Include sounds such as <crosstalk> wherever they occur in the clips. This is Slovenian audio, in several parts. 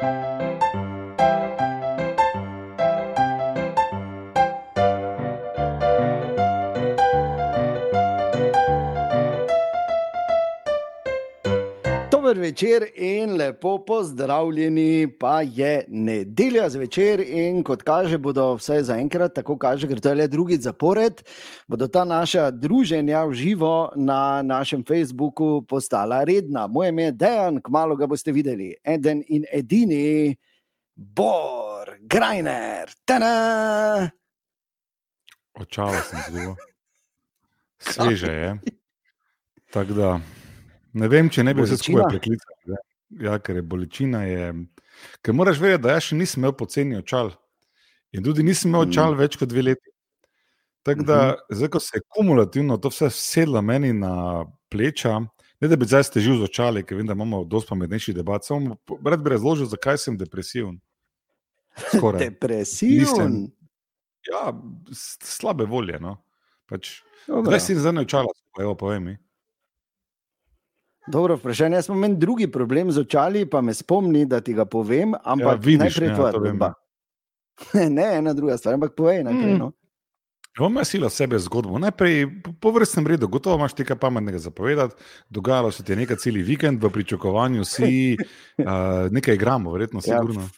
Dober večer in lepo pozdravljeni, pa je nedelja zvečer in kot kaže, bodo vse zaenkrat, tako kaže, ker to je le drugi zapored, bodo ta naša druženja v živo na našem Facebooku postala redna. Moje ime je Dejan, kmalo ga boste videli, eden in edini, Bor, Grajner, tena. Očala sem zelo. Sveže je. <laughs> Tako da. Ne vem, če ne bi se skupaj preklical. Ja, ker je bolečina. Je... Ker moraš vedeti, da jaz še nisem imel poceni očal. In tudi nisem imel očal mm. več kot dve leti. Tako da, -hmm. zdaj, ko se je kumulativno to vse sedlo meni na pleča, ne da bi zdaj težil z očali, ker vem, da imamo dosti pametnejši debat, samo rad bi razložil, zakaj sem depresiven. depresiven? Ja, slabe volje. No. Pač, zdaj si zdaj ne očala, evo, povej mi. Dobro, vprašanje. Jaz imam drugi problem z očali, pa me spomni, da ti ga povem. Ampak ja, vidiš, najprej tvoja zgodba. <laughs> ne, ena druga stvar, ampak povej naprej. Mm. No. Ima sila sebe zgodbo. Najprej po vrstnem redu, gotovo imaš nekaj pametnega zapovedati. Dogajalo se ti je nekaj celi vikend, v pričakovanju si <laughs> uh, nekaj igramo, verjetno si urno.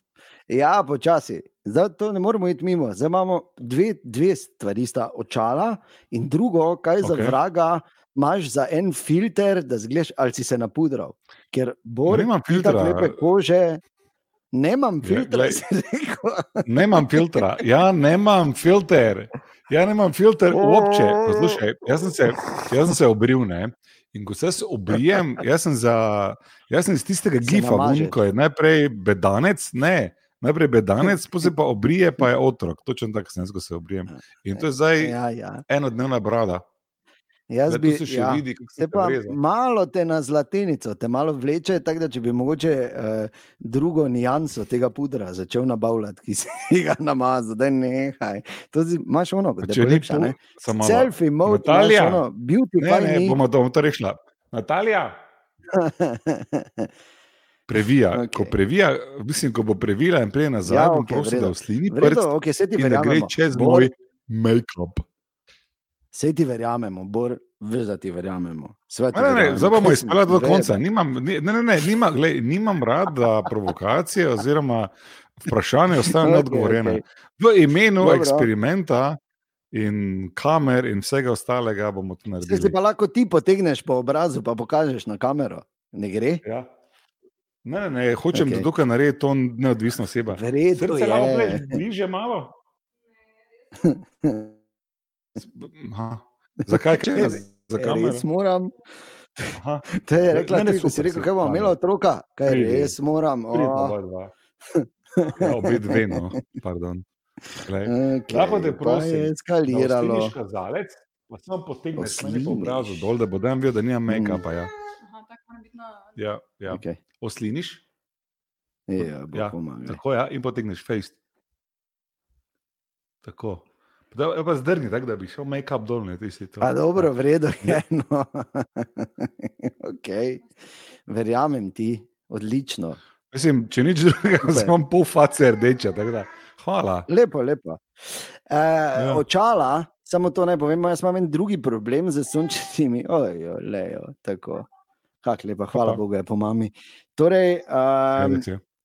Ja, ja počasi. Zdaj to ne moremo iti mimo. Zdaj imamo dve, dve stvari, sta očala in drugo, kaj okay. za vraga imaš za en filter, da zgledaš, ali si se napudral. Ker borim filtra lepe kože. Nemam ja, filtra, ja, nemam filtra. Ja, nemam filter. Ja, nemam filter uopće. Poslušaj, jaz sem se, jaz sem se obril, ne? In ko se obrijem, jaz sem, za, jaz sem iz tistega gifa, ko je najprej bedanec, ne, najprej bedanec, <laughs> potem pa obrije, pa je otrok. Točno tako sem, ko se obrijem. In to je zdaj ja, ja. enodnevna brada. Jaz bi se še ja, videl, kako se pa malo te na zlatenico, te malo vleče, tako da če bi mogoče uh, drugo nijanso tega pudra začel nabavljati, ki si <laughs> ga namazal, da ne haj. To si, imaš ono, kot je lepša, ne? Selfie, mode, Natalija, ono, beauty, ne, ne, bomo to, to rešila. Natalija. Previja, okay. ko previja, mislim, ko bo previla in prej nazaj, ja, okay, bom prosil, da uslini prst okay, in da gre čez moj make-up. Sej ti verjamemo, bor, veš, da ti verjamemo. Zdaj bomo izpeljali do konca. Nimam, ne, ne, ne, nima, glej, nimam rad, da provokacije oziroma vprašanja ostanejo <laughs> okay, neodgovorjene. Okay. V imenu Dobro. eksperimenta in kamer in vsega ostalega bomo to naredili. Zdaj pa lahko ti potegneš po obrazu, pa pokažeš na kamero. Ne gre? Ja. Ne, ne, ne, hočem, okay. da tukaj naredi to neodvisno oseba. Verjetno je. Bliže malo. <laughs> Aha. <laughs> Zakaj če ne? Zakaj res moram? <laughs> Te je rekla, da si rekel, kaj bom imela otroka, kaj res moram. Ja, obe dve, no, pardon. Lahko te prosim, da je eskaliralo. Kazalec, pa sem potegnil slino po obrazu dol, da bodem videl, da nimam make-upa. Ja. Ja, ja. Okay. Osliniš? Ja, ja, tako ja, in potegneš face. Tako. Da, je pa zdrni, tako da bi šel make-up dol, ne. Pa dobro, vredo <laughs> je. <laughs> No. okay. Verjamem ti, odlično. Mislim, če nič drugega, sem pol face rdeča. Hvala. Lepo, lepo. E, ja. Očala, samo to ne povem, jaz imam en drugi problem z sončnimi. Ojo, lejo, tako. Kak lepa, hvala Bogu, je po mami. Torej, um,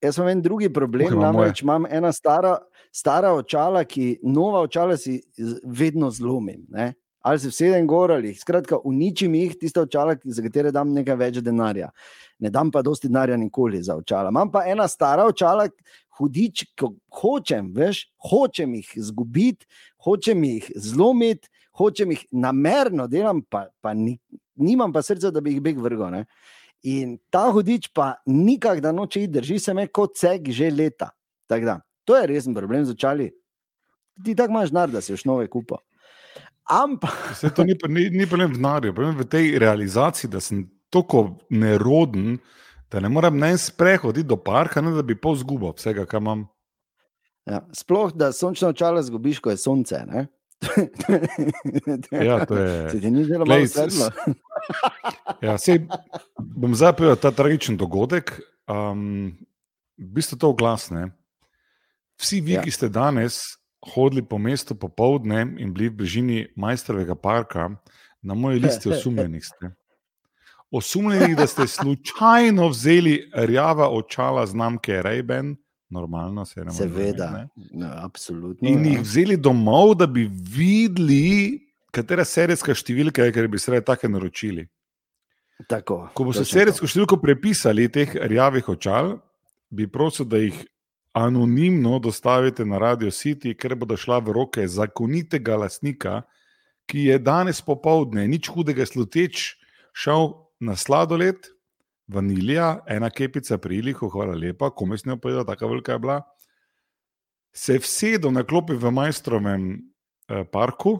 jaz imam en drugi problem, namreč imam ena stara stara očala, ki nova očala si vedno zlomim. Ne? Ali se vsedem gor ali skratka uničim jih, tiste očala, za katere dam nekaj več denarja. Ne dam pa dosti denarja nikoli za očala. Imam pa ena stara očala, hudič, ko hočem, veš, hočem jih izgubiti, hočem jih zlomiti, hočem jih namerno delam, pa, pa ni, nimam pa srca, da bi jih beg vrgel. In ta hudič pa nikakor da noče iti, drži se me kot ceg že leta. Tako da. To je resen problem z očali. Ti tako imaš denar, da si už nove kupa. Ampak. <laughs> Se to ni, ni, ni problem v denarju, problem v tej realizaciji, da sem tako neroden, da ne morem ne sprehoditi do parka, ne da bi pol zgubo vsega, kar imam. Ja, sploh, da sončno očala zgubiš, ko je sonce. Ne? ja, to je. <laughs> Se ti ni zelo malo sedlo? <laughs> ja, sej, bom zdaj povedal ta tragičen dogodek. Um, v bistvu to glasne. Vsi vi, ja. ki ste danes hodili po mestu popovdne in bili v bližini majstrovega parka, na moji listi <laughs> osumljenih ste. Osumljeni, da ste slučajno vzeli rjava očala znamke Rejben, normalno se je Seveda, no, absolutno. In ja. jih vzeli domov, da bi videli, katera serijska številka je, ker bi se take naročili. Tako, Ko boste serijsko številko prepisali teh rjavih očal, bi prosil, da jih anonimno dostavite na Radio City, ker bodo šla v roke zakonitega lasnika, ki je danes popovdne, nič hudega sluteč, šel na sladoled, vanilija, ena kepica pri Ilihu, hvala lepa, komaj snijo povedal, tako velika je bila. Se je vsedel na klopi v majstrovem eh, parku,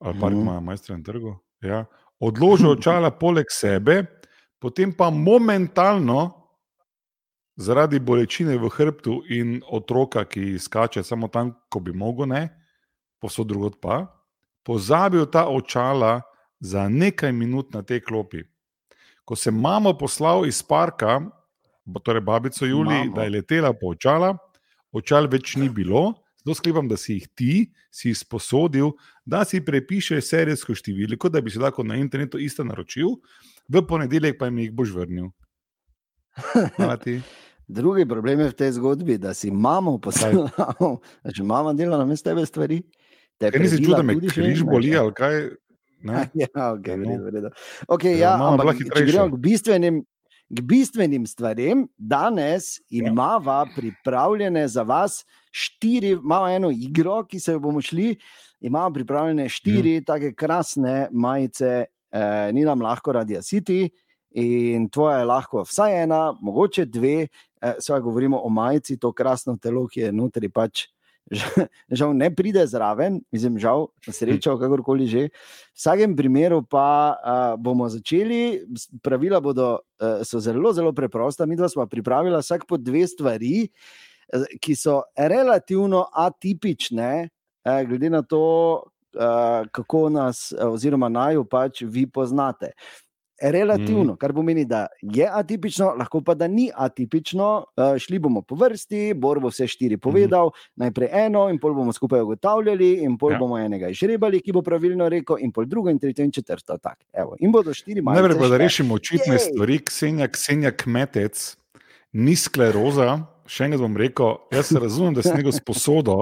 ali park mhm. ima mm. majstrovem trgu. Ja odložil očala poleg sebe, potem pa momentalno, zaradi bolečine v hrbtu in otroka, ki skače samo tam, ko bi mogel, ne, posod drugot pa, pozabil ta očala za nekaj minut na tej klopi. Ko sem mamo poslal iz parka, torej babico Juli, Mamo. da je letela po očala, očal več ni bilo. Zato sklepam, da si jih ti, si sposodil, da si prepišeš serijsko številko, da bi se lahko na internetu isto naročil, v ponedeljek pa jim jih boš vrnil. <laughs> Drugi problem je v tej zgodbi, da si imamo poslal, <laughs> če imamo delo na mestu tebe stvari. Te nisi čutil, da me križ boli ali kaj. <laughs> ja, okay, no. okay, ja, ja, ampak, če gremo k bistvenim, k bistvenim stvarem, danes ja. imamo pripravljene za vas štiri, imamo eno igro, ki se jo bomo šli. Imamo pripravljene štiri ja. tako krasne majice, eh, ni nam lahko radio City. In tvoja je lahko vsaj ena, mogoče dve, eh, sva govorimo o majici, to krasno telo, ki je notri pač <laughs> žal ne pride zraven, mislim, žal, srečo, kakorkoli že. V vsakem primeru pa uh, bomo začeli. Pravila bodo uh, zelo, zelo preprosta. Mi dva smo pripravili vsak po dve stvari, uh, ki so relativno atipične, uh, glede na to, uh, kako nas, uh, oziroma naj jo pač vi poznate relativno, mm. kar pomeni, da je atipično, lahko pa da ni atipično. Uh, šli bomo po vrsti, Bor bo vse štiri mhm. povedal, mm. najprej eno, in pol bomo skupaj ugotavljali, in pol ja. bomo enega izžrebali, ki bo pravilno rekel, in pol drugo, in tretje, in četrto. Evo, in bodo štiri malo. Najprej pa da rešimo očitne Jej. stvari, Ksenja, Ksenja Kmetec, ni skleroza. Še enkrat bom rekel, jaz razumem, da se njegov sposodo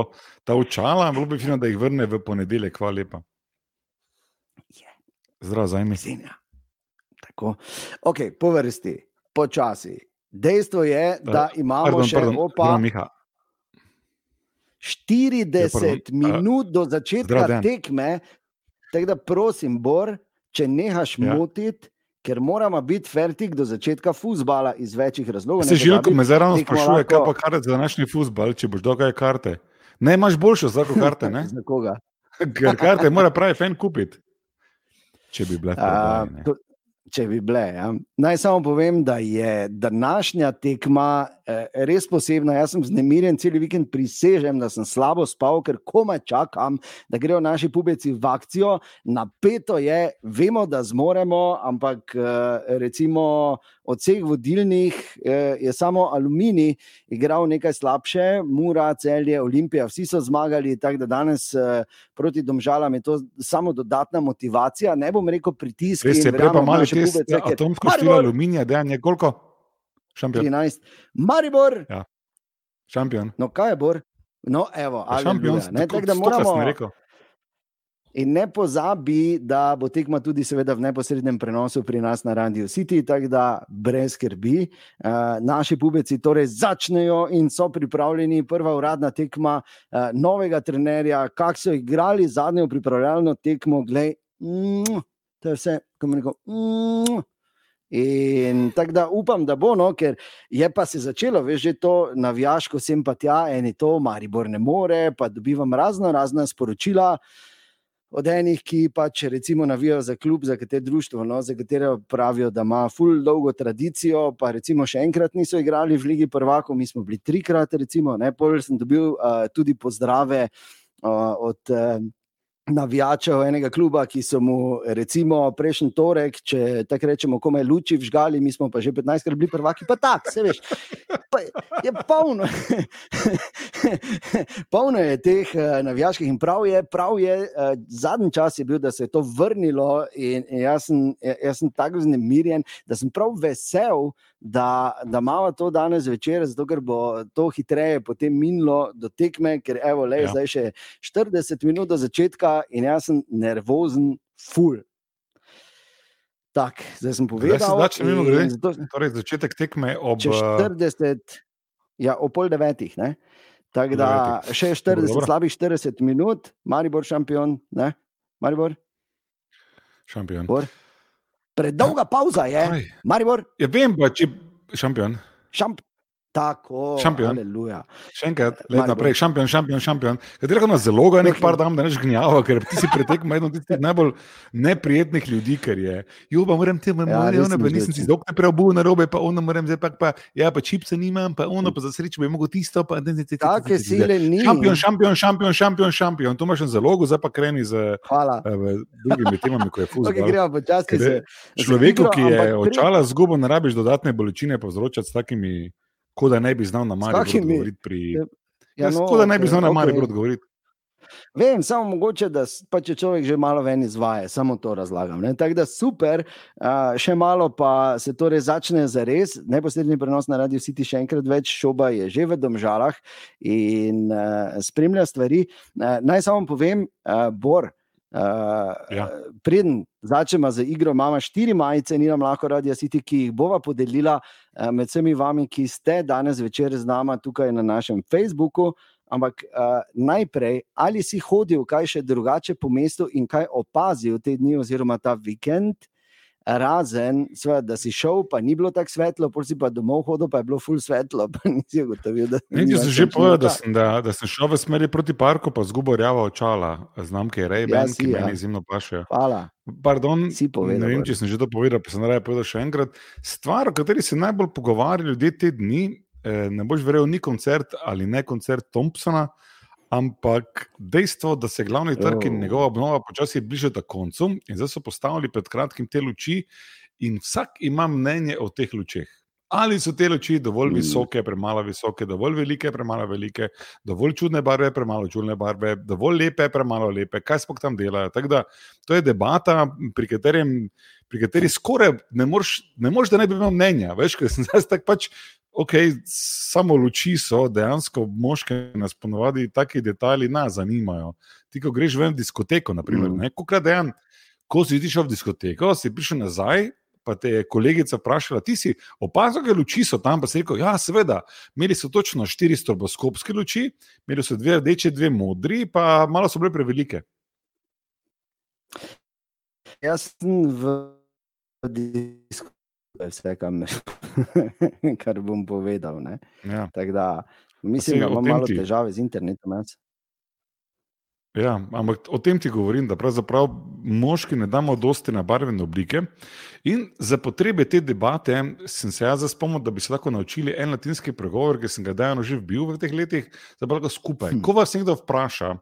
ta očala, bilo bi fino, da jih vrne v ponedeljek. Hvala lepa. Zdravo, zajmi. Tako. Ok, po vrsti, počasi. Dejstvo je, da uh, imamo pardon, še pardon, opa. Pardon, 40 je, minut do začetka Zdrav, tekme, tako da prosim, Bor, če nehaš ja. motiti, ker moramo biti fertik do začetka fusbala iz večjih razlogov. Se že lahko me zdaj ravno sprašuje, lahko... kaj pa karte za današnji fusbal, če boš dolgaj karte. Ne imaš boljšo za <laughs> karte, ne? za koga? <laughs> Ker karte mora pravi fen kupiti. Če bi bile. Uh, <laughs> če bi bile. Ja. Naj samo povem, da je današnja tekma res posebna. Jaz sem znemirjen, cel vikend prisežem, da sem slabo spal, ker komaj čakam, da grejo naši pubeci v akcijo. Napeto je, vemo, da zmoremo, ampak eh, recimo od vseh vodilnih eh, je samo Alumini igral nekaj slabše, Mura, Celje, Olimpija, vsi so zmagali, tako da danes eh, proti domžalam je to samo dodatna motivacija. Ne bom rekel pritisk. Res je, prej pa malo še tiste, ja, atomsko število aluminija, da je koliko? Šampion. 13. Maribor. Ja. Šampion. No, kaj je Bor? No, evo, ja, šampion. Ne, tako da moramo. In ne pozabi, da bo tekma tudi seveda v neposrednem prenosu pri nas na Radio City, tako da brez skrbi. Uh, naši pubeci torej začnejo in so pripravljeni, prva uradna tekma uh, novega trenerja, kak so igrali zadnjo pripravljalno tekmo, gledaj, mm, to je vse, ko mi reko. Mm, In tako da upam, da bo, no, ker je pa se začelo, veš, že to navijaško, sem pa tja, eni to, Maribor ne more, pa dobivam razno razna sporočila od enih, ki pač recimo navijajo za klub, za katero društvo, no, za katero pravijo, da ima full dolgo tradicijo, pa recimo še enkrat niso igrali v Ligi prvakov, mi smo bili trikrat, recimo, ne, pol sem dobil uh, tudi pozdrave uh, od. Uh, navijačev enega kluba, ki so mu, recimo, prejšnji torek, če tako rečemo, komaj luči vžgali, mi smo pa že 15 let bili prvaki, pa tako, se veš. Pa je polno, <laughs> polno je teh uh, navijaških in prav je, prav je uh, zadnji čas je bil, da se je to vrnilo in, jaz sem, jaz sem tako znemirjen, da sem prav vesel, da, da imamo to danes večer, zato ker bo to hitreje potem minilo do tekme, ker evo, le, ja. zdaj še 40 minut do začetka in jaz sem nervozen, full. Tak, zdaj sem povedal, da se lahko zgodi. Zato... Torej, začetek tekme ob 40, eh, ja, ob pol devetih. Ne? Tako da še 40, slabih 40 minut, Maribor šampion, ne? Maribor. Šampion. Bor. Predolga pauza je, Maribor. Ja, vem, pa če šampion. Šamp Tako, šampion. Aleluja. Še enkrat, let naprej, šampion, šampion, šampion. Kateri ima zelo ga nek par dan, da neš gnjava, ker ti si pretekel eno od najbolj neprijetnih ljudi, ker je. Jo, pa moram te, moram, ja, moram, pa nisem si zdok ne preobu na robe, pa ono moram zdaj pa, pa ja, pa čipse nimam, pa ono pa za srečo bi mogel tisto, pa ne, ne, ne. Take sile ni. Šampion, šampion, šampion, šampion, šampion. Tu imaš zalogo, zdaj pa kreni z. Uh, drugimi temami, ko je fuzil. Okay, gremo počasi. Človeku, ki je očala zgubo, ne rabiš dodatne bolečine povzročati s takimi kot da ne bi znal na Marijo govoriti. Pri... Ja, ja, no, kot da ne bi znal okay. na Marijo govoriti. Vem, samo mogoče, da pa če človek že malo ven izvaja, samo to razlagam. Tako da super, uh, še malo pa se torej začne za res. Neposredni prenos na Radio City še enkrat več, šoba je že v domžalah in uh, spremlja stvari. Uh, naj samo povem, uh, Bor. Uh, ja. Preden začnemo z igro, imamo štiri majice, ni nam lahko radio siti, ki jih bova podelila uh, med vsemi vami, ki ste danes večer z nami tukaj na našem Facebooku. Ampak uh, najprej, ali si hodil kaj še drugače po mestu in kaj opazil te dni, oziroma ta vikend, uh, razen, sve, da si šel, pa ni bilo tako svetlo, pa si pa domov hodil, pa je bilo ful svetlo. <laughs> Nekaj sem že povedal, da, da, da sem šel v smeri proti parku, pa zgubo rjava očala, znamke Ray-Ban, ja, ki ja. meni izjemno paše. Hvala. Pardon, povedal, ne vem, če sem že to povedal, pa sem raje povedal še enkrat. Stvar, o kateri se najbolj pogovarjajo ljudje te dni, eh, ne boš verjel, ni koncert ali ne koncert Thompsona. Ampak dejstvo, da se glavni trg in njegova obnova počasi bližata koncu, in zdaj so postavili pred kratkim te luči, in vsak ima mnenje o teh lučeh. Ali so te luči dovolj mm. visoke, premalo visoke, dovolj velike, premalo velike, dovolj čudne barve, premalo čudne barve, dovolj lepe, premalo lepe, kaj sploh tam delajo. Da, to je debata, pri, katerem, pri kateri skoraj ne moreš, da ne bi imel mnenja. Veš, ker sem zdaj tak pač okay, samo luči so, dejansko moške nas ponovadi taki detajli nas zanimajo. Ti, ko greš v diskoteko, naprimer, mm. ne, dejan, ko si šel v diskoteko, si prišel nazaj. Pa te je kolegica vprašala, ti si opazil, da luči so tam, pa si rekel: Ja, seveda, imeli so točno štiri stroboskopske luči, imeli so dve rdeče, dve modri, pa malo so bile prevelike. Jaz sem v diskoteki vse, kam, <laughs> kar bom povedal. Ja. Da, mislim, da imamo malo težave z internetom. Jaz. Ja, ampak o tem ti govorim, da pravzaprav moški ne damo dosti na barvene oblike. In za potrebe te debate sem se jaz spomnil, da bi se lahko naučili en latinski pregovor, ki sem ga dejano že bil v teh letih, da pa ga skupaj. Hm. Ko vas nekdo vpraša,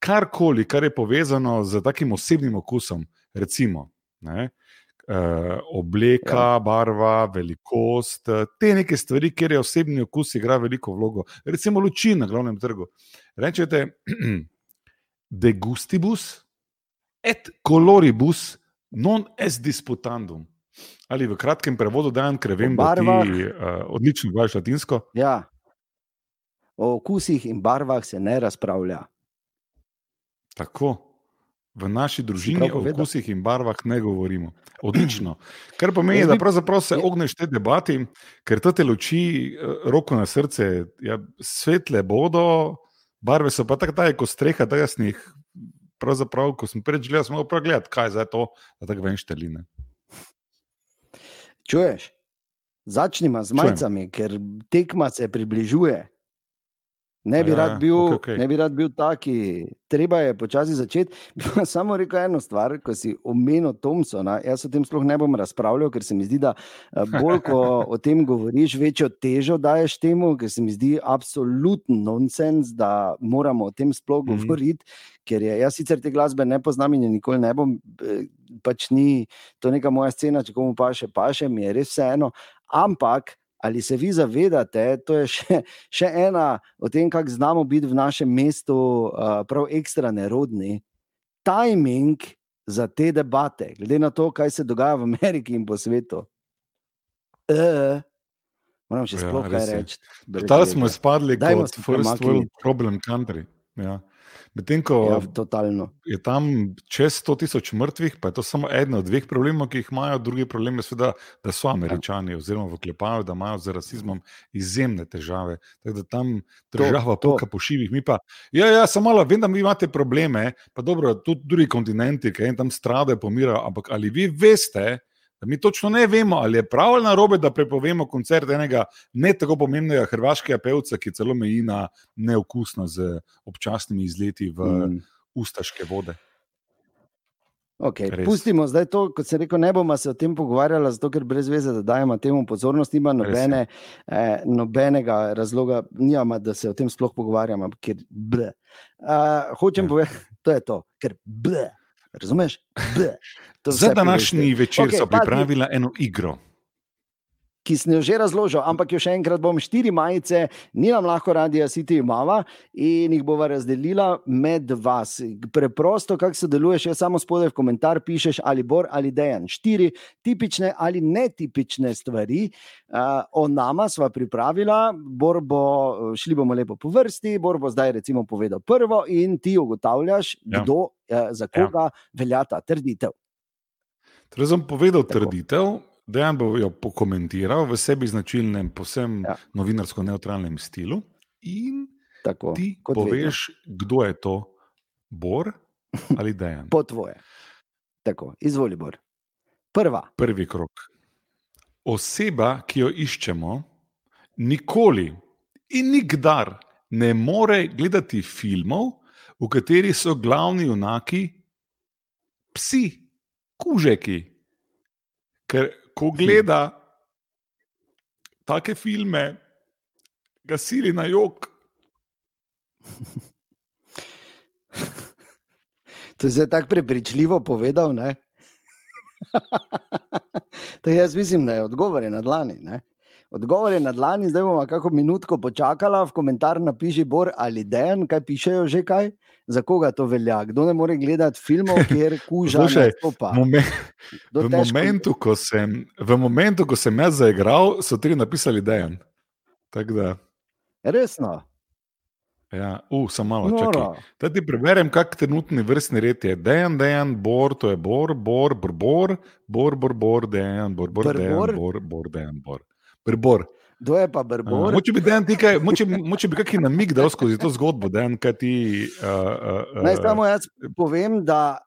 karkoli, kar je povezano z takim osebnim okusom, recimo. Ne, uh, obleka, ja. barva, velikost, eh, te neke stvari, kjer je osebni okus igra veliko vlogo. Recimo luči na glavnem trgu. Rečete, <clears throat> degustibus et coloribus non est disputandum. Ali v kratkem prevodu dajem, ker vem, da ti uh, odlično govoriš latinsko. Ja. O okusih in barvah se ne razpravlja. Tako. V naši družini o okusih in barvah ne govorimo. Odlično. Kar pomeni, da pravzaprav se ogneš te debati, ker te luči, eh, roko na srce, ja, svetle bodo, barve so pa tako, da je kot streha, da jaz njih. Pravzaprav, ko sem prej gledal, sem lahko pogledal, kaj je to, da tako veš teline. Čuješ? Začnimo z majicami, ker tekma se približuje. Ne bi, ja, rad bil, okay, okay. ne bi rad bil taki, treba je počasi začeti. <laughs> Samo rekel eno stvar, ko si omenil Thompsona. Jaz o tem sploh ne bom razpravljal, ker se mi zdi, da eh, bolj ko <laughs> o tem govoriš, večjo težo daješ temu, ker se mi zdi absoluten nonsens, da moramo o tem sploh mm -hmm. govoriti. Ker je, jaz sicer te glasbe ne poznam in nikoli ne bom, eh, pač ni to neka moja scena, če komu pa še pa še, mi je res vseeno. Ampak ali se vi zavedate, to je še, <laughs> še ena od tem, kako znamo biti v našem mestu uh, prav ekstra nerodni. Timing za te debate, glede na to, kaj se dogaja v Ameriki in po svetu. Uh, moram še ja, sploh ja, kaj reči. Tam smo izpadli kot first world problem country. Ja. Medtem ko ja, je tam čez 100 tisoč mrtvih, pa je to samo eden od dveh problemov, ki jih imajo, drugi problem je, sveda, da so američani, ja. oziroma vklepajo, da imajo z rasizmom izjemne težave. Tako da tam država poka po šivih, mi pa, ja, ja, samo malo, vem, da vi imate probleme, pa dobro, tudi drugi kontinenti, ki tam stradajo, pomirajo, ampak ali vi veste, mi točno ne vemo, ali je prav ali narobe, da prepovemo koncert enega ne tako pomembnega hrvaškega pevca, ki celo meji na neokusno z občasnimi izleti v mm. ustaške vode. Okay, pustimo zdaj to, kot se reče, ne bomo se o tem pogovarjali, zato ker brez veze, da dajemo temu pozornost, ima nobene, eh, nobenega razloga, nijama, da se o tem sploh pogovarjamo. Ker, uh, hočem ja. povedati, to je to, ker ble. Razumeš? Za današnji večer okay, so pripravili eno igro ki sem jo že razložil, ampak jo še enkrat bom. Štiri majice, ni nam lahko radio, siti imamo in jih bova razdelila med vas. Preprosto, kako se deluje, še samo spodaj v komentar pišeš ali bor ali dejan. Štiri tipične ali netipične stvari. Uh, o nama sva pripravila, bor bo, šli bomo lepo po vrsti, bor bo zdaj recimo povedal prvo in ti ugotavljaš, ja. kdo, uh, za koga ja. velja ta trditev. Torej, sem povedal Tako. trditev, Dejan bo jo pokomentiral v sebi značilnem, posebno ja. novinarsko-neutralnem stilu. In Tako, ti poveš, vedno. kdo je to, Bor ali Dejan. <laughs> po tvoje. Tako, izvoli, Bor. Prva. Prvi krok. Oseba, ki jo iščemo, nikoli in nikdar ne more gledati filmov, v katerih so glavni junaki psi, kužeki. Ker ko gleda take filme, ga sili na jog. <laughs> To je tako prepričljivo povedal. <laughs> jaz mislim, da je odgovor na dlani. Ne? Odgovor je na dlani, zdaj bomo kako minutko počakali, v komentar napiši Bor ali Den, kaj pišejo že kaj za koga to velja. Kdo ne more gledati filmov, kjer <laughs> kuža že stopa. Momen, v, momentu, sem, v momentu, ko sem jaz zaigral, so tri napisali Dejan. Resno. Ja, uh, samo malo čakaj. Da ti preberem, kak trenutni vrstni red je. Dejan, Dejan, Bor, to je Bor, Bor, Bor, Bor, Bor, Bor, Bor, Dejan, Bor, Bor, Dejan, Bor, Bor, Dejan, Bor. Bor. Kdo je pa Brbor? Moče bi, nekaj, moče, moče bi kakšen namig dal skozi to zgodbo, da je ti. Uh, uh, Naj samo jaz povem, da.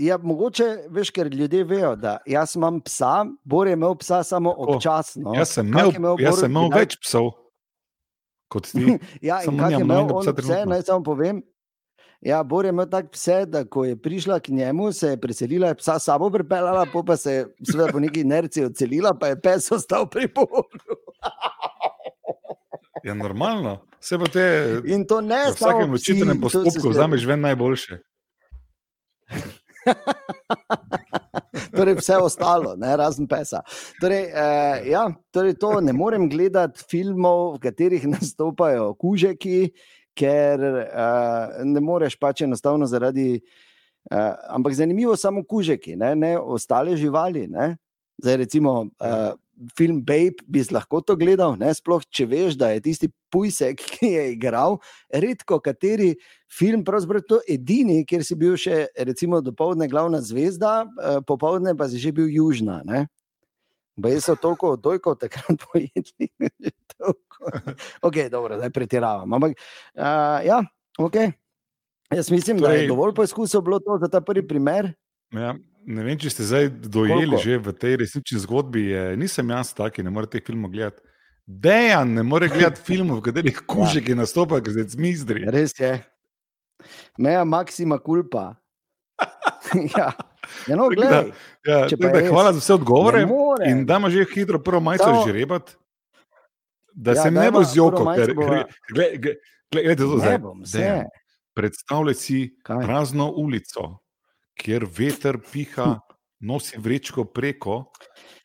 Ja, mogoče veš, ker ljudje vejo, da jaz imam psa, Bor je imel psa samo občasno. Jaz sem imel, imel, Bor, jaz sem imel več psov kot ti. <laughs> ja, in kaj je imel on pse, naj samo povem. Ja, Bor je imel tak pse, da ko je prišla k njemu, se je preselila, je psa sabo pripeljala, pa se je seveda po neki inerciji odselila, pa je pes ostal pri Bogu. Ja, normalno. Se pa te. In to ne samo. V vsakem učiteljem postopku vzameš ven najboljše. <laughs> torej, vse ostalo, ne, razen pesa. Torej, eh, ja, torej to ne morem gledati filmov, v katerih nastopajo kužeki, ker uh, ne moreš pač enostavno zaradi. Uh, ampak zanimivo je samo kužeki, ne, ne ostale živali. Ne. Zdaj, recimo, uh, film Babe bi lahko to gledal, ne, sploh če veš, da je tisti pujsek, <laughs> ki je igral, redko kateri film, pravzaprav to edini, kjer si bil še, recimo, dopoledne glavna zvezda, uh, popoldne pa si že bil južna. Ne. Bej so toliko dojkov takrat <laughs> pojedli. <laughs> ok, dobro, zdaj pretiravam. Ampak, uh, ja, ok. Jaz mislim, torej, da je torej- dovolj poizkusov bilo to za ta prvi primer. Ja, ne vem, če ste zdaj dojeli Koliko? že v tej resnični zgodbi. Je, nisem jaz taki, ne morete filmov gledati. Dejan ne more gledati <laughs> filmov, v katerih kužek je nastopal, ker se zmizdri. Res je. Meja maksima kulpa. ja. Ja, no, da, ja, da, hvala za vse odgovore. In da ima že hitro prvo majico Samo... žrebat, da ja, se ne bo zjokal. Predstavljaj si Kaj? prazno ulico, kjer veter piha, <laughs> nosi vrečko preko.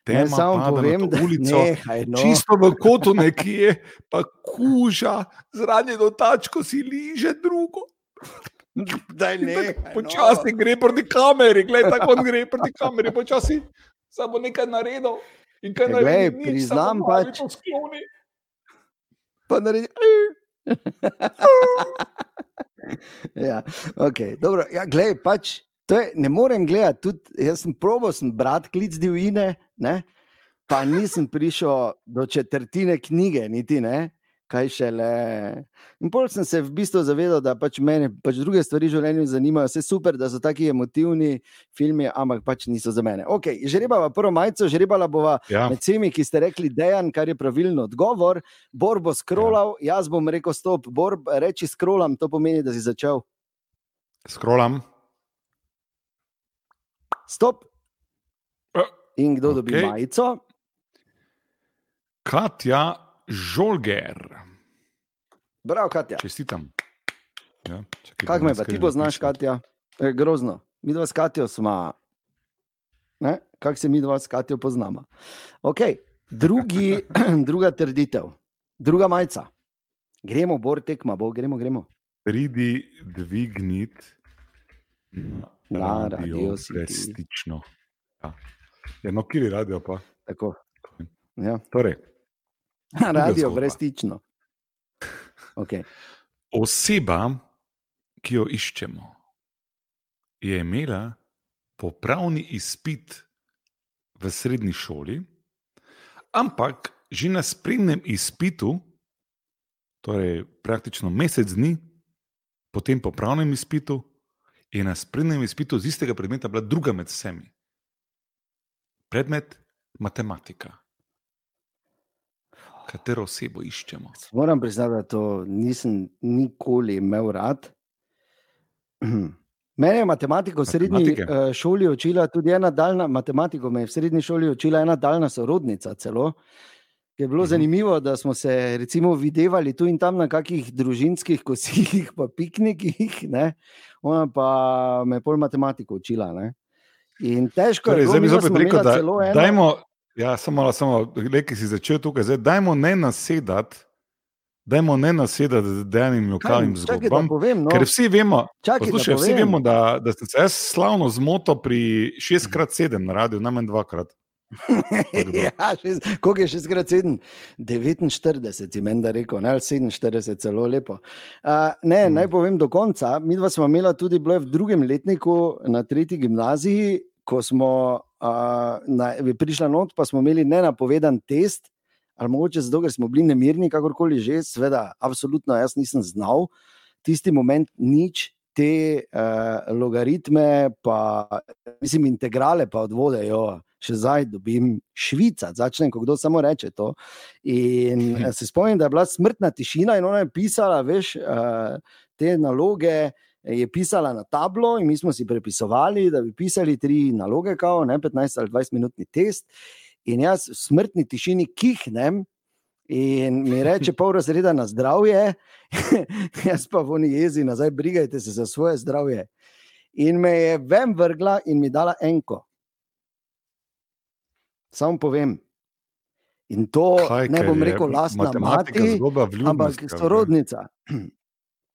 Ne, samo povem, da ulico, nehaj, no. čisto v kotu nekje, pa kuža, zranjeno tačko si liže drugo. <laughs> Počasi no. gre proti kameri, gledaj, tako gre proti kameri, počasi samo nekaj naredil. In kaj naj rečem, priznam pač. Pa naredi. <laughs> ja, okay, dobro, ja, gledaj, pač, je, ne morem gledati. Tudi, jaz sem probo, sem brat klic divine, ne? pa nisem prišel do četrtine knjige, niti ne kaj še le. In pol sem se v bistvu zavedal, da pač mene pač druge stvari v življenju zanimajo. Vse super, da so taki emotivni filmi, ampak pač niso za mene. Okay, žrebala prvo majico, žrebala bova ja. med vsemi, ki ste rekli, dejan, kar je pravilno odgovor. Bor bo scrollal, ja. jaz bom rekel stop, bor reči scrollam, to pomeni, da si začel. Scrollam. Stop. In kdo okay. dobi majico? Katja Žolger. Bravo, Katja. Čestitam. Ja, Kaj me pa ti poznaš, Katja? E, grozno. Mi dva s Katjo smo. Kako se mi dva s Katjo poznamo? Okay. Drugi, <clears throat> druga trditev, druga majica. Gremo, bor tekma, bo, gremo, gremo. Pridi dvigniti na radio. Restično. Ja. Ja, no, kjer je radio pa? Tako. Ja. Torej, Radio, brezstično. Okay. Oseba, ki jo iščemo, je imela popravni izpit v srednji šoli, ampak že na sprednjem izpitu, torej praktično mesec dni po tem popravnem izpitu, je na sprednjem izpitu z istega predmeta bila druga med vsemi. Predmet matematika katero osebo iščemo. Moram priznati, da to nisem nikoli imel rad. <clears throat> Mene je matematiko v srednji uh, šoli učila tudi ena daljna matematika, me je v srednji šoli učila ena daljna sorodnica. Celo. Je bilo mhm. zanimivo, da smo se recimo videvali tu in tam na kakih družinskih kosilih, pa piknikih, ne? ona pa me je pol matematiko učila. Ne? In težko torej, je bilo, da bi rekel, da eno... dajmo, Ja, samo, samo le, ki si začel tukaj, zdaj dajmo ne nasedati. Dajmo ne nasedati dejanim lokalnim zgodbam. No. Ker vsi vemo, čakaj, poslušaj, vsi vemo da, da ste se slavno zmoto pri 6x7 na radiju, najmanj dvakrat. <laughs> ja, Kako je 6x7? 49, ti meni da rekel, ne 47, zelo lepo. Uh, ne, hmm. Naj povem do konca. Mi dva smo imeli tudi v drugem letniku na tretji gimnaziji, ko smo uh, na, prišli not, pa smo imeli nenapovedan test, ali mogoče zato, ker smo bili nemirni, kakorkoli že, seveda, absolutno jaz nisem znal tisti moment nič. Te uh, logaritme, pa mislim, integrale, pa odvodejo, še zdaj dobim švica, začnem, ko kdo samo reče to. In se spomnim, da je bila smrtna tišina in ona je pisala, veš, uh, te naloge, uh, je pisala na tablo, in mi smo si prepisovali, da bi pisali tri naloge, kao, ne 15 ali 20 minutni test. In jaz v smrtni tišini kihnem. In mi reče, pol razreda na zdravje, <laughs> jaz pa v oni jezi nazaj, brigajte se za svoje zdravje. In me je ven vrgla in mi dala enko. Samo povem. In to Kaj, ne bom rekel, lastna mati, ampak sorodnica. ne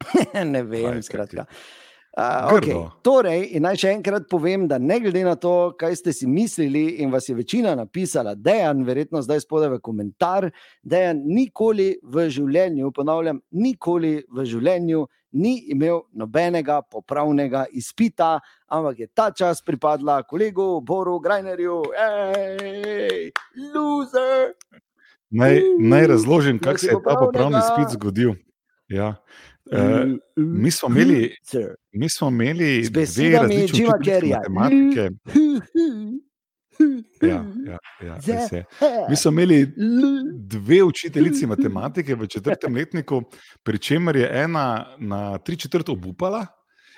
<laughs> vem, skratka. Uh, okay. Torej, naj še enkrat povem, da ne glede na to, kaj ste si mislili, in vas je večina napisala, da je verjetno zdaj spodaj v komentar, da je nikoli v življenju, ponavljam, nikoli v življenju ni imel nobenega popravnega izpita, ampak je ta čas pripadla kolegu Boru Grajnerju, hej, loser. Naj, naj razložim, kako se je ta popravni izpit zgodil. Ja. Uh, mi smo imeli, mi smo imeli dve različne matematike. <laughs> Ja, ja, ja, Mi smo imeli dve učiteljici <laughs> matematike v četrtem letniku, pri čemer je ena na tri četrt obupala,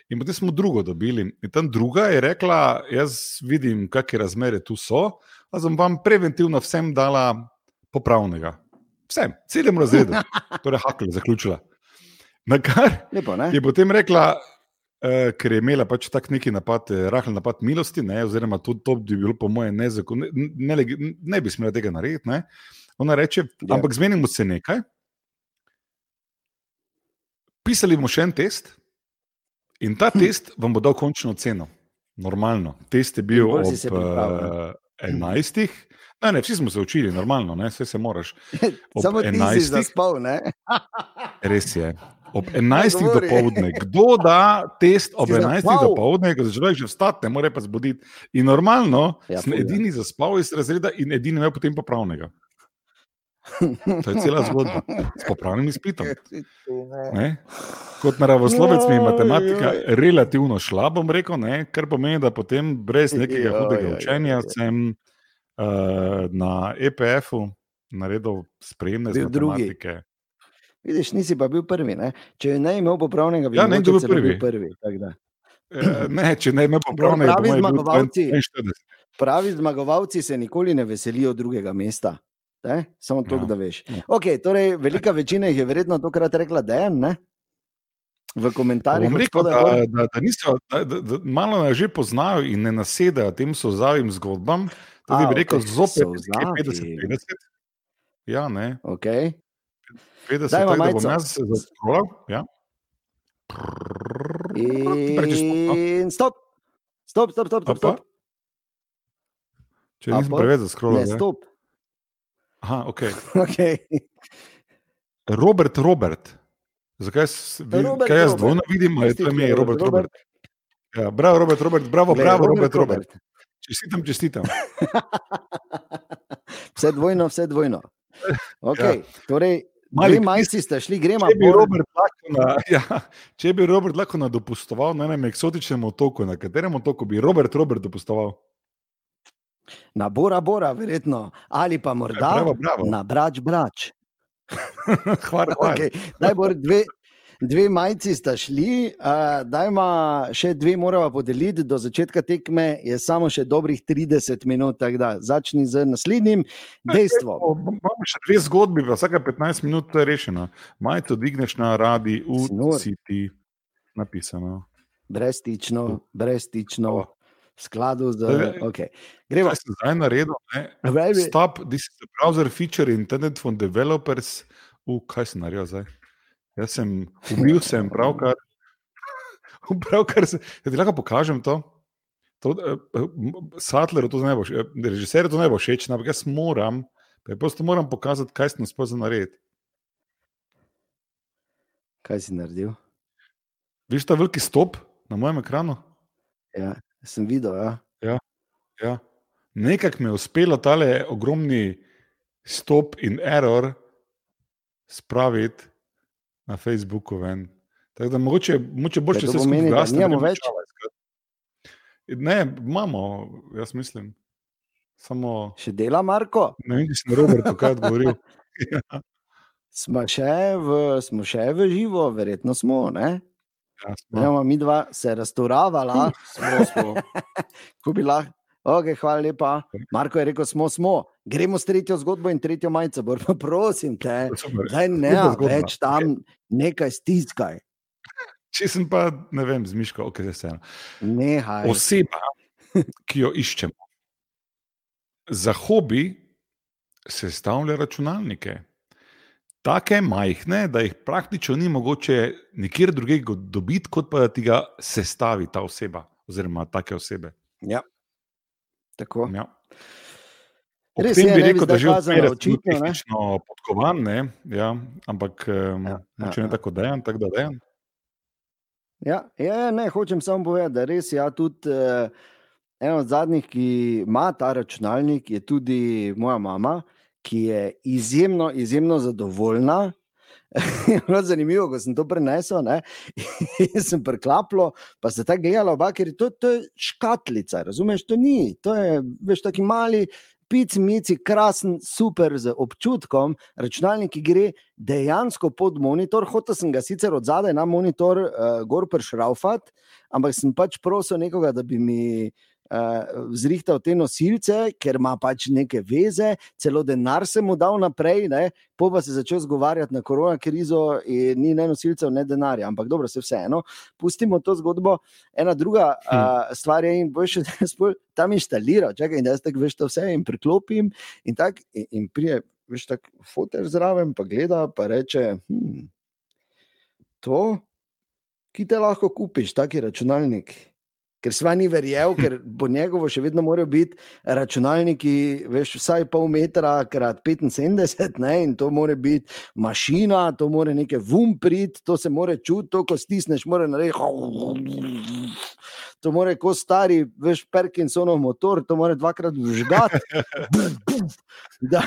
in potem smo drugo dobili. In tam druga je rekla: Jaz vidim, kakšne razmere tu so, a sem vam preventivno vsem dala popravnega. Vsem, celem razredu, <laughs> torej Hakl, zaključila. Na kar Lepo, je potem rekla, Uh, ker je imela pač tak neki napad, eh, rahel napad milosti, ne, oziroma to, to bi bilo, po mojem, nezakonito, ne, ne, ne, ne bi smela tega narediti. Ne. Ona reče, ja. ampak zmenimo se nekaj. Pisali bomo še en test, in ta hm. test vam bo dal končno oceno. Normalno. Test je bil ob uh, 11. Ne, ne, vsi smo se učili, normalno, vse se moraš. <laughs> Samo ti si zaspal, ne? Res je ob 11. dopoledne. Kdo da test ob 11. dopoledne, ko začneš že vstati, ne more pa zbuditi. In normalno, ja, sem edini zaspal iz razreda in edini imel potem popravnega. To je cela zgodba s popravnim izpitom. Ne? Kot naravoslovec mi je matematika relativno šla, bom rekel, ne? kar pomeni, da potem brez nekega hudega učenja sem uh, na EPF-u naredil spremne z matematike. Drugi. Vidiš, nisi pa bil prvi. Ne? Če ne imel popravnega, bi ja, ne bil prvi. prvi e, ne, če ne imel popravnega, pravi zmagovalci, pravi zmagovalci se nikoli ne veselijo drugega mesta. Ne? Samo to, ja. da veš. Ja. Okay, torej, velika večina jih je verjetno tokrat rekla, da je en. V komentarjih rekel, da, da, da, niso, da, da, da malo nas že poznajo in ne nasedajo tem sozavim zgodbam. Da bi rekel, okay, zopet 50-50. Ja, ne. Okay. 50, Daj, tako, da bom jaz zaskrolal. Ja. In stop. Stop, stop, stop, stop. stop. Če nisem preveč zaskrolal. Ne, stop. Aha, ok. <laughs> okay. Robert, Robert. Zakaj jaz dvojno vidim, ali je to ime Robert, Robert? Robert. Ja, bravo, Robert, Robert, bravo, Le, bravo, Robert, Robert. Robert. Čestitam, čestitam. <laughs> vse dvojno, vse dvojno. <laughs> Okay. Ja. Torej, Mali majci ste šli, gremo če, <laughs> ja, če bi Robert lahko na dopustoval na enem eksotičnem otoku, na katerem otoku bi Robert, Robert dopustoval? Na Bora, Bora, verjetno. Ali pa morda bravo, bravo. na Brač, Brač. <laughs> hvala, hvala. Okay. Najbolj dve, dve majici sta šli, uh, da ima še dve, moramo podeliti. Do začetka tekme je samo še dobrih 30 minut, da začni z naslednjim dejstvom. Imamo še dve zgodbi, vsake 15 minut je rešeno. Majico digneš na radi, UCT, napisano. Brezstično, brezstično. V skladu z okay. Gremo. Kaj ste zdaj naredili? Stop, this is the browser feature intended for developers. U, kaj sem naredil zdaj? Jaz sem ubil, sem pravkar. <laughs> Pravkar se, da ti lahko pokažem to. to uh, Sattler, to ne bo, režiser, to ne bo všeč, ampak jaz moram, preprosto moram pokazati, kaj sem uspel narediti. Kaj si naredil? Viš ta veliki stop na mojem ekranu? Ja, sem videl. Ja. Ja, ja. Nekako mi je uspelo tale ogromni stop in error spraviti na Facebooku. Ven. Tako da mogoče, mogoče boš še vse skupaj zgasnil. Nimamo več. Ne, imamo, jaz mislim. Samo... Še dela, Marko? Ne vem, če si na Robertu kaj odgovoril. <laughs> ja. smo, še v, smo še v živo, verjetno smo. Ne? Ja, smo. Mi dva se raztoravala, smo, smo. <laughs> ko bi lahko. Okay, hvala lepa. Marko je rekel, smo, smo. Gremo s tretjo zgodbo in tretjo majico. Pa prosim te, <laughs> da ne več tam nekaj stiskaj. Če sem pa, ne vem, zmišljal, ok, zdaj se eno. Oseba, ki jo iščemo, za hobi sestavlja računalnike. Take majhne, da jih praktično ni mogoče nikjer drugega dobiti, kot pa da ti ga sestavi ta oseba, oziroma take osebe. Ja. Tako. Ja. Ob Res tem je, bi rekel, da že očitno tehnično podkovan, ne? Ja, ampak ja, ja, če ne ja. tako dejan, tako da dejan. Ja, ja, ne, hočem samo povedati, da res ja, tudi eh, eno od zadnjih, ki ima ta računalnik, je tudi moja mama, ki je izjemno, izjemno zadovoljna <laughs> zanimivo, ko sem to prenesel, ne? <laughs> in sem preklapljal, pa se ta gledala, oba, ker je to, to je škatlica, razumeš, to ni, to je, veš, taki mali. Pici, mici, krasen, super z občutkom, računalnik, gre dejansko pod monitor. Hotel sem ga sicer od zadaj na monitor, uh, gor prešraufat, ampak sem pač prosil nekoga, da bi mi uh, zrihtal te nosilce, ker ima pač neke veze, celo denar se mu dal naprej, ne? po pa se je začel zgovarjati na korona krizo in ni ne nosilcev, ne denarja. Ampak dobro, se vseeno. Pustimo to zgodbo. Ena druga uh, stvar je, in boš tam inštaliral, čakaj, in da jaz tako veš to vse in priklopim in tako in, in prije. Veš, tako fotor zraven, pa gleda, pa reče: hm, To, ki te lahko kupiš, taki računalnik ker sva ni verjel, <laughs> ker bo njegovo še vedno morajo biti računalniki, veš, vsaj pol metra krat 75, ne, in to mora biti mašina, to mora nekaj vumprit, to se mora čutiti, to, ko stisneš, mora narediti. To mora kot stari, veš, Perkinsonov motor, to mora dvakrat vžgati, da,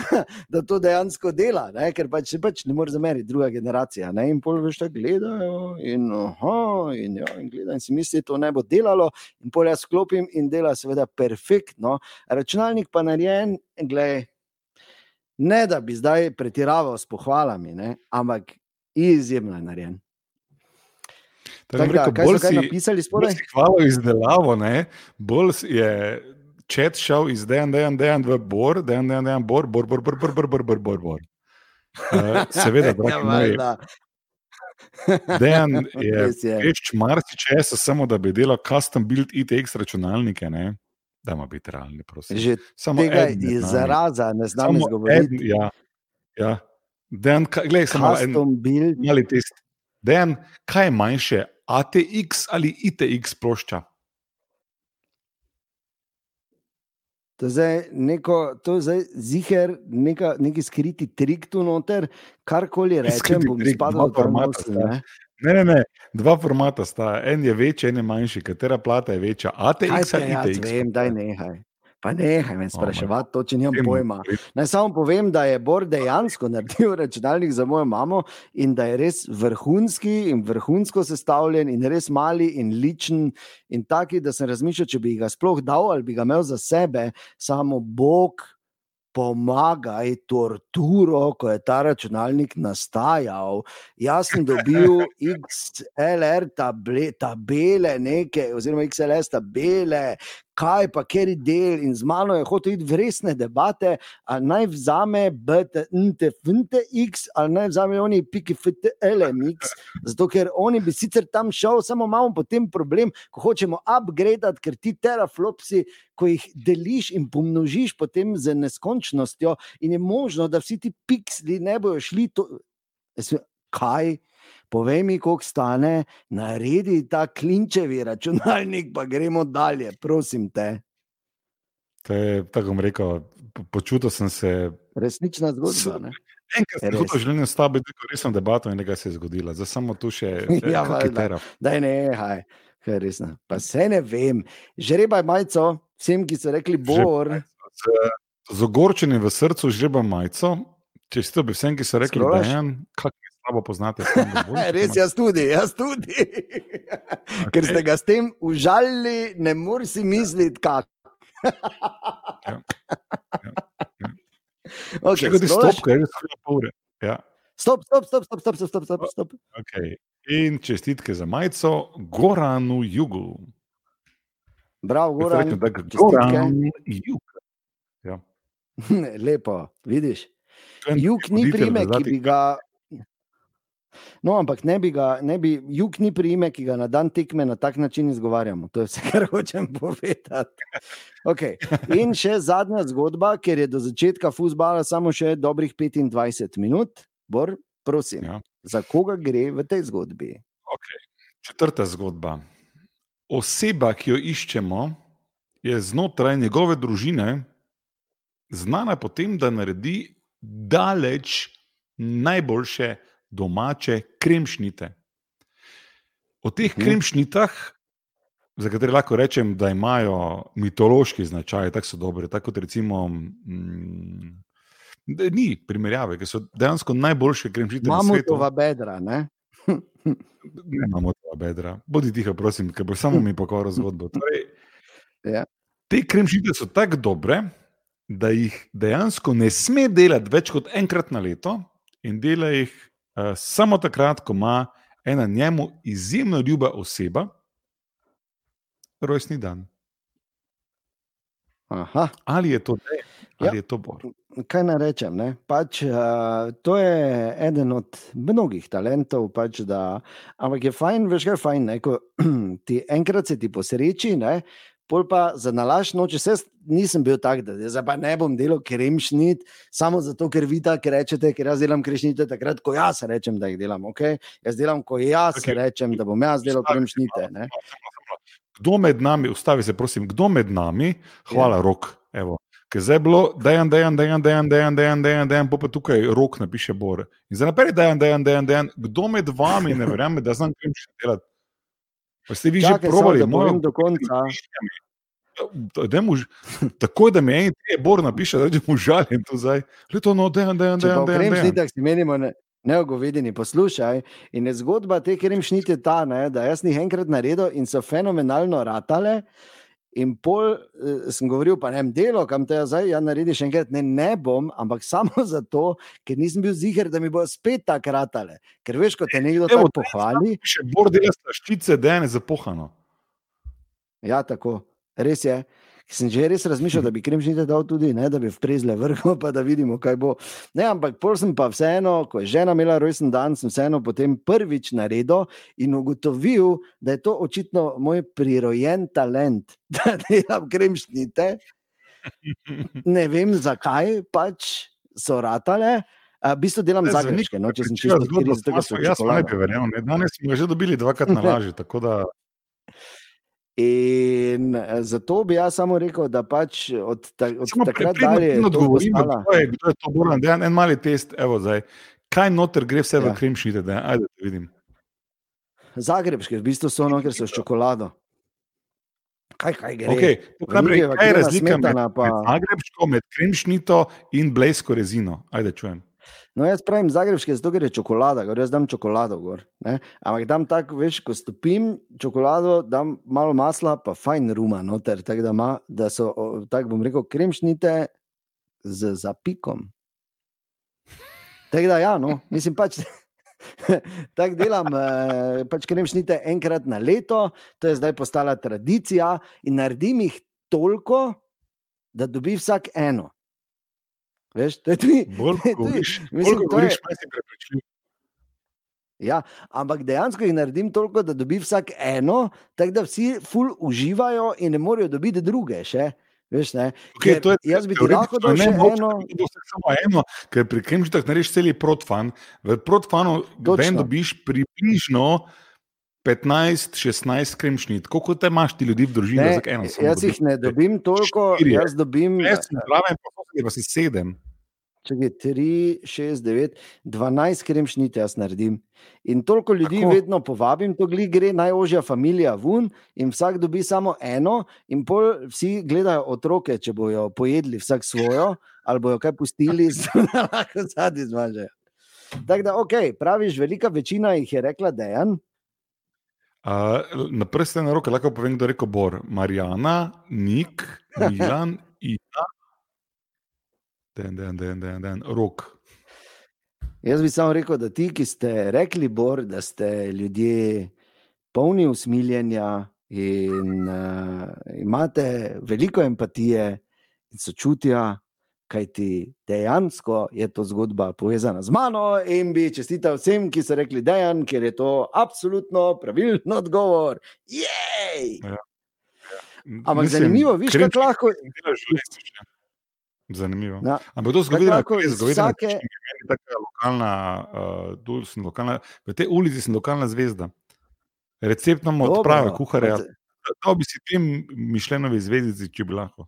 da to dejansko dela, ne? ker pač se pač ne more zameriti druga generacija. Ne? In pol veš, da gledajo in, aha, in, ja, in gledajo in si misli, da to ne bo delalo, in pol jaz sklopim in dela, seveda, perfektno. Računalnik pa narejen, gledaj, ne da bi zdaj pretiraval s pohvalami, ne? ampak izjemno je narejen. Tak, rekel, bolj si napisali spodaj? Hvala izdelavo, ne? bolj je čet šel iz DN, DN, DN v Bor, DN, DN, DN, Bor, Bor, Bor, Bor, Bor, Bor, Bor, Bor, Bor, Bor. Uh, seveda, <laughs> dragi moji. Dejan je <laughs> več marsikaj, samo da bi delal custom build ITX računalnike. Ne? Da, ima biti realni, prosim. Že samo tega izraza ne znam izgovoriti. Ja, ja. Dejan, gledaj, samo custom build. Mali test. Dejan, kaj je manjše, ATX ali ITX plošča? To zdaj neko, to je zdaj ziger, neka, neki skriti trik tu noter, karkoli rečem, bom izpadel od formata. Ne? ne, ne, ne, dva formata sta, en je večji, en je manjši, katera plata je večja. ATX ali ITX? Ja, vem, daj nehaj. Pa nehaj me spraševati, to če nimam pojma. Naj samo povem, da je Bor dejansko naredil računalnik za mojo mamo in da je res vrhunski in vrhunsko sestavljen in res mali in ličen in taki, da sem razmišljal, če bi ga sploh dal ali bi ga imel za sebe, samo Bog pomagaj torturo, ko je ta računalnik nastajal. Jaz sem dobil <laughs> XLR table, tabele, neke, oziroma XLS tabele, kaj pa kjer je del in z mano je hotel iti v resne debate, ali naj vzame BTNTFNTX ali naj vzame oni PKFTLMX, zato ker oni bi sicer tam šel, samo imamo potem problem, ko hočemo upgradati, ker ti teraflopsi, ko jih deliš in pomnožiš potem z neskončnostjo in je možno, da vsi ti piksli ne bojo šli to, kaj povej mi, koliko stane, naredi ta klinčevi računalnik, pa gremo dalje, prosim te. te tako bom rekel, počutil sem se. Resnična zgodba. Enkrat sem hotel življenje s tabo, da je resna debata in nekaj se je zgodilo. Zdaj samo tu še <laughs> ja, kitero. Daj ne, haj, kaj resno. Pa se ne vem. Žrebaj majico, vsem, ki so rekli bor. Z, z ogorčenim v srcu žrebaj majico. Če ste bi vsem, ki so rekli, da je en, kak slabo poznate. <laughs> Res, jaz tudi, jaz tudi. Okay. <laughs> Ker ste ga s tem užalili, ne morete si misliti, kako. ja. ja. ja. <laughs> okay, stop, kaj je to, ure. Ja. Stop, stop, stop, stop, stop, stop, stop, stop. Okay. In čestitke za majico, Goranu Jugu. Bravo, Goran. Goran Jug. Ja. Lepo, vidiš. Jug ni primek, ki bi ga No, ampak ne bi ga, ne bi, jug ni priime, ki ga na dan tekme na tak način izgovarjamo. To je vse, <laughs> kar hočem povedati. Okay. In še zadnja zgodba, ker je do začetka fusbala samo še dobrih 25 minut. Bor, prosim, ja. za koga gre v tej zgodbi? Okay. Četrta zgodba. Oseba, ki jo iščemo, je znotraj njegove družine znana po tem, da naredi daleč najboljše domače kremšnite. O teh mhm. kremšnitah, za katere lahko rečem, da imajo mitološki značaj, tako so dobre, tako kot recimo mm, Ni primerjave, ker so dejansko najboljše kremšnite. Imamo to v bedra, ne? ne imamo to v bedra. Bodi tiho, prosim, ker bo samo mi pokoril zgodbo. Torej, <laughs> ja. Te kremšnite so tako dobre, da jih dejansko ne sme delati več kot enkrat na leto in dela jih samo takrat, ko ima ena njemu izjemno ljuba oseba rojstni dan. Aha. Ali je to dej, ali ja. je to bor? Kaj naj rečem? Pač, uh, to je eden od mnogih talentov, pač, da, ampak je fajn, veš, kaj je fajn. Ne, ko, <clears throat> ti enkrat se ti posreči, ne, pol pa za nalaž noč, jaz nisem bil tak, da zdaj pa ne bom delal kremšnit, samo zato, ker vi tako rečete, ker jaz delam kremšnite takrat, ko jaz rečem, da jih delam. Okay? Jaz delam, ko jaz okay. rečem, da bom jaz delal kremšnite. Kdo med nami, ustavi se, prosim, kdo med nami, hvala, ja. rok. Evo. Ker zdaj je bilo, da je en, da je en, da je en, da je en, da je en, da je en, da je en, da je en, pa tukaj rok napiše Bor. In zdaj naprej, da je en, da je en, da je en, kdo med vami ne verjame, da znam kremšnite delati. Pa ste vi Čakaj, že provali, moram do konca. Da muž, tako da mi je en, je bor napiše, da mu žaljen tu zdaj. Le to no, dejan, dejan, dejan. Če grem šnitek, si menimo ne, neogovedeni, poslušaj. In zgodba te, ker jim šnite ta, ne, da jaz njih enkrat naredil in so fenomenalno ratale. In pol eh, sem govoril, pa ne vem, delo, kam te zdaj ja, narediš enkrat, ne, ne bom, ampak <laughs> samo zato, ker nisem bil ziger, da mi bo spet tako ratale. Ker veš, ko te nekdo tako pohvali. Še bolj delaš ščice, da je ne zapohano. Ja, tako. Res je. Sem že res razmišljal, da bi kremšnite dal tudi, ne, da bi vprezle vrhu, pa da vidimo, kaj bo. Ne, ampak pol sem pa vseeno, ko je žena imela rojsten dan, sem vseeno potem prvič naredil in ugotovil, da je to očitno moj prirojen talent, <laughs> da delam kremšnite. Ne vem, zakaj pač so ratale. V bistvu delam za nekaj, no, če sem čisto so jaz ne bi verjel. Danes smo že dobili dvakrat na laži, tako da. In eh, zato bi jaz samo rekel, da pač od, ta, od takrat dalje. Ne odgovorim, kdo je, kdo je to bolan, da je en mali test, evo zdaj. Kaj noter gre vse ja. v kremšnite, da ajde, da vidim. Zagrebške, v bistvu so ono, ker so s čokolado. Kaj, kaj gre? Okay. Naprej, kaj je razlika med, pa... med zagrebško, med kremšnito in blejsko rezino? Ajde, čujem. No, jaz pravim zagrebške, zato ker je čokolada, gor jaz dam čokolado. Gor, Ampak dam tako, veš, ko stopim čokolado, dam malo masla, pa fajn ruma noter, tako da, ma, da so, tako bom rekel, kremšnite z zapikom. Tako da, ja, no, mislim pač. <laughs> Tako delam, eh, pač kremšnite enkrat na leto, to je zdaj postala tradicija, in naredim jih toliko, da dobi vsak eno. Veš, to je tudi. Bolj kot govoriš, bolj kot govoriš, manj si prepričljiv. Ja, ampak dejansko jih naredim toliko, da dobi vsak eno, tako da vsi ful uživajo in ne morejo dobiti druge. Še. Veš, okay, je, jaz bi ti lahko dal še eno. Samo eno, ker pri Kremžitah narediš celi protfan. V protfanu dobiš približno 15-16 kremšnit. Koliko te imaš ti ljudi v družini? Ne, jaz jih ne dobim toliko, jaz dobim. Jaz sem zraven, pa si sedem. Če je 3, 6, 9, 12 kremšnite, jaz naredim. In toliko ljudi Tako? vedno povabim, to gre najožja družina ven, in vsak dobi samo eno, in pol vsi gledajo otroke, če bojo pojedli vsak svojo, ali bojo kaj pustili, da <laughs> lahko zadnji zmažejo. Tako da, ok, praviš, velika večina jih je rekla, da je en. Uh, na prste na roke lahko povem, da je rekel Bor, Marijana, Nik, <laughs> Milan, Ina, den, den, den, den, den, rok. Jaz bi samo rekel, da ti, ki ste rekli, Bor, da ste ljudje polni usmiljenja in uh, imate veliko empatije in sočutja, kajti dejansko je to zgodba povezana z mano in bi čestital vsem, ki so rekli, da je to absolutno pravilen odgovor. Jej! Ja. Ampak Mislim, zanimivo, viš, kako lahko. Zanimivo. Ja. Ampak to zgodovina, kako je zgodovina, vsake... tako lokalna, uh, sem lokalna, v tej ulici sem lokalna zvezda. Recept nam odpravi, kuharja. To bi si tem mišljenovi zvezdici, če bi lahko.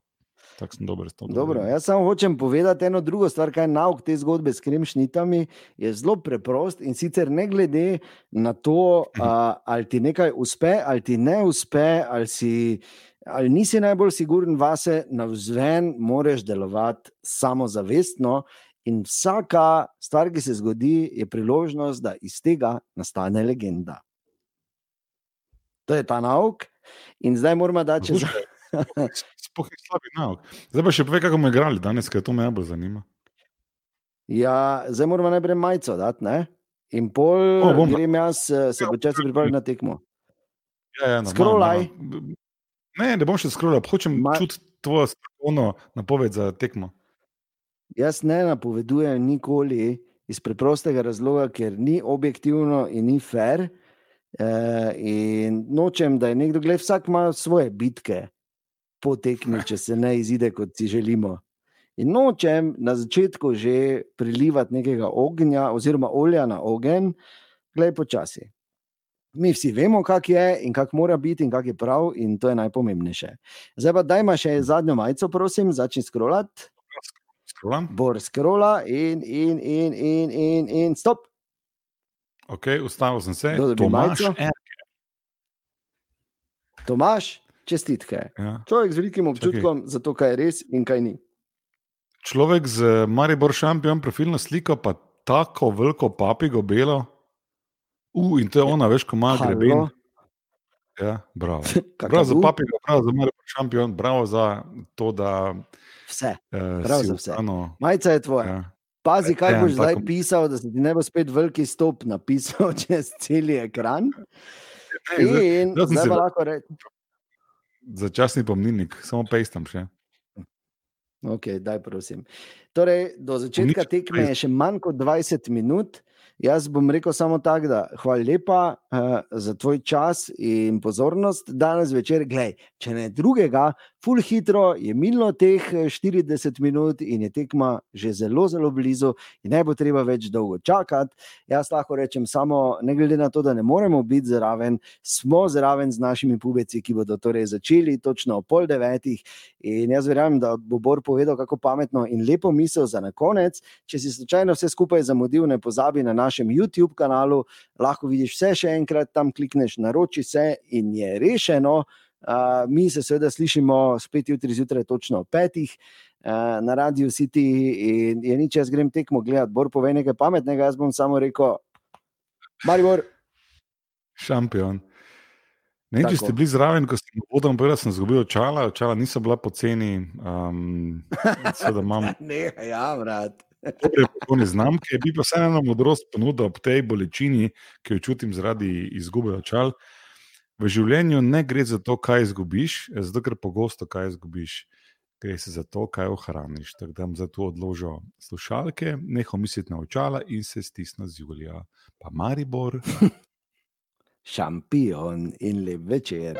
Tako sem dober tem. Dobro, jaz samo hočem povedati eno drugo stvar, kaj je nauk te zgodbe s kremšnitami. Je zelo preprost in sicer ne glede na to, uh, ali ti nekaj uspe, ali ti ne uspe, ali, si, ali nisi najbolj siguren vase, na vzven moraš delovati samozavestno In vsaka stvar, ki se zgodi, je priložnost, da iz tega nastane legenda. To je ta nauk, in zdaj moramo dati čez. <laughs> Sploh je slabi nauk. Zdaj pa še povej, kako bomo igrali danes, ker to me najbolj zanima. Ja, zdaj moramo najprej majico dati, ne? In pol O, bom- grem jaz, eh, se Ja, počasi pripraviti na tekmo. Ja, ja, normalno, Scrollaj. normalno. Ne, ne bom še scrollal, hočem Ma- čutiti tvojo strokovno napoved za tekmo. Jaz ne napovedujem nikoli iz preprostega razloga, ker ni objektivno in ni fair. Uh, in nočem, da je nekdo, gledaj, vsak ima svoje bitke po tekmi, če se ne izide, kot si želimo. In nočem na začetku že prilivati nekega ognja, oziroma olja na ogenj, gledaj počasi. Mi vsi vemo, kak je in kak mora biti, in kak je prav, in to je najpomembnejše. Zdaj pa dajma še zadnjo majico, prosim, začni scrollati. Scrollam. Bor skrola in, in, in, in, in, in stop. Ok, ustavil sem se. Tomaš majico? Tomaš, čestitke. Ja. Človek z velikim občutkom za to, kaj je res in kaj ni. Človek z Maribor šampion profilno sliko, pa tako veliko papigo belo. U, in to je ona, veš, ko ima greben. Ja, bravo. <laughs> Bravo za U? papigo, bravo za Maribor šampion, bravo za to, da Vse. uh, Prav si za vse. vstano. Majica je tvoja. Ja. Pazi, kaj Ja, boš zdaj tako- pisal, da se ti ne bo spet veliki stop napisal <laughs> čez cel ekran. Ne, zdaj- In zdaj zdaj pa lahko rečem. Začasni pomnilnik, samo pestam še. Okay, daj, prosim. Torej, do začetka Unič- tekme je še manj kot 20 minut. Jaz bom rekel samo tako, da hvala lepa uh, za tvoj čas in pozornost danes večer. Glej, če ne drugega, full hitro je minilo teh eh, 40 minut in je tekma že zelo, zelo blizu, in ne bo treba več dolgo čakati. Jaz lahko rečem samo, ne glede na to, da ne moremo biti zraven, smo zraven z našimi pubeci, ki bodo torej začeli točno ob pol devetih. In jaz verjamem, da bo Bor povedal, kako pametno in lepo misel za na konec. Če si slučajno vse skupaj zamudil, ne pozabi na našem YouTube kanalu, lahko vidiš vse še enkrat, tam klikneš, naroči se in je rešeno. Uh, mi se seveda slišimo spet jutri zjutraj, točno ob petih. Uh, na radiju City in je nič, jaz grem tekmo gledati, Bor pove nekaj pametnega, jaz bom samo rekel, Maribor, Šampion. Ne če ste bili zraven, ko ste povedali, povedal, da sem izgubil očala, očala niso bila poceni. Um, <laughs> imam ne, ja, brat. Dobre popolne znamke, bi pa vseeno modrost ponudil ob tej bolečini, ki jo čutim zaradi izgube očal. V življenju ne gre za to, kaj izgubiš, zato ker pogosto kaj izgubiš. Gre se za to, kaj ohraniš. Tako da bom zato odložil slušalke, nehal misliti na očala in se stisnil z Julija. Pa Maribor. <laughs> Šampion in lep večer.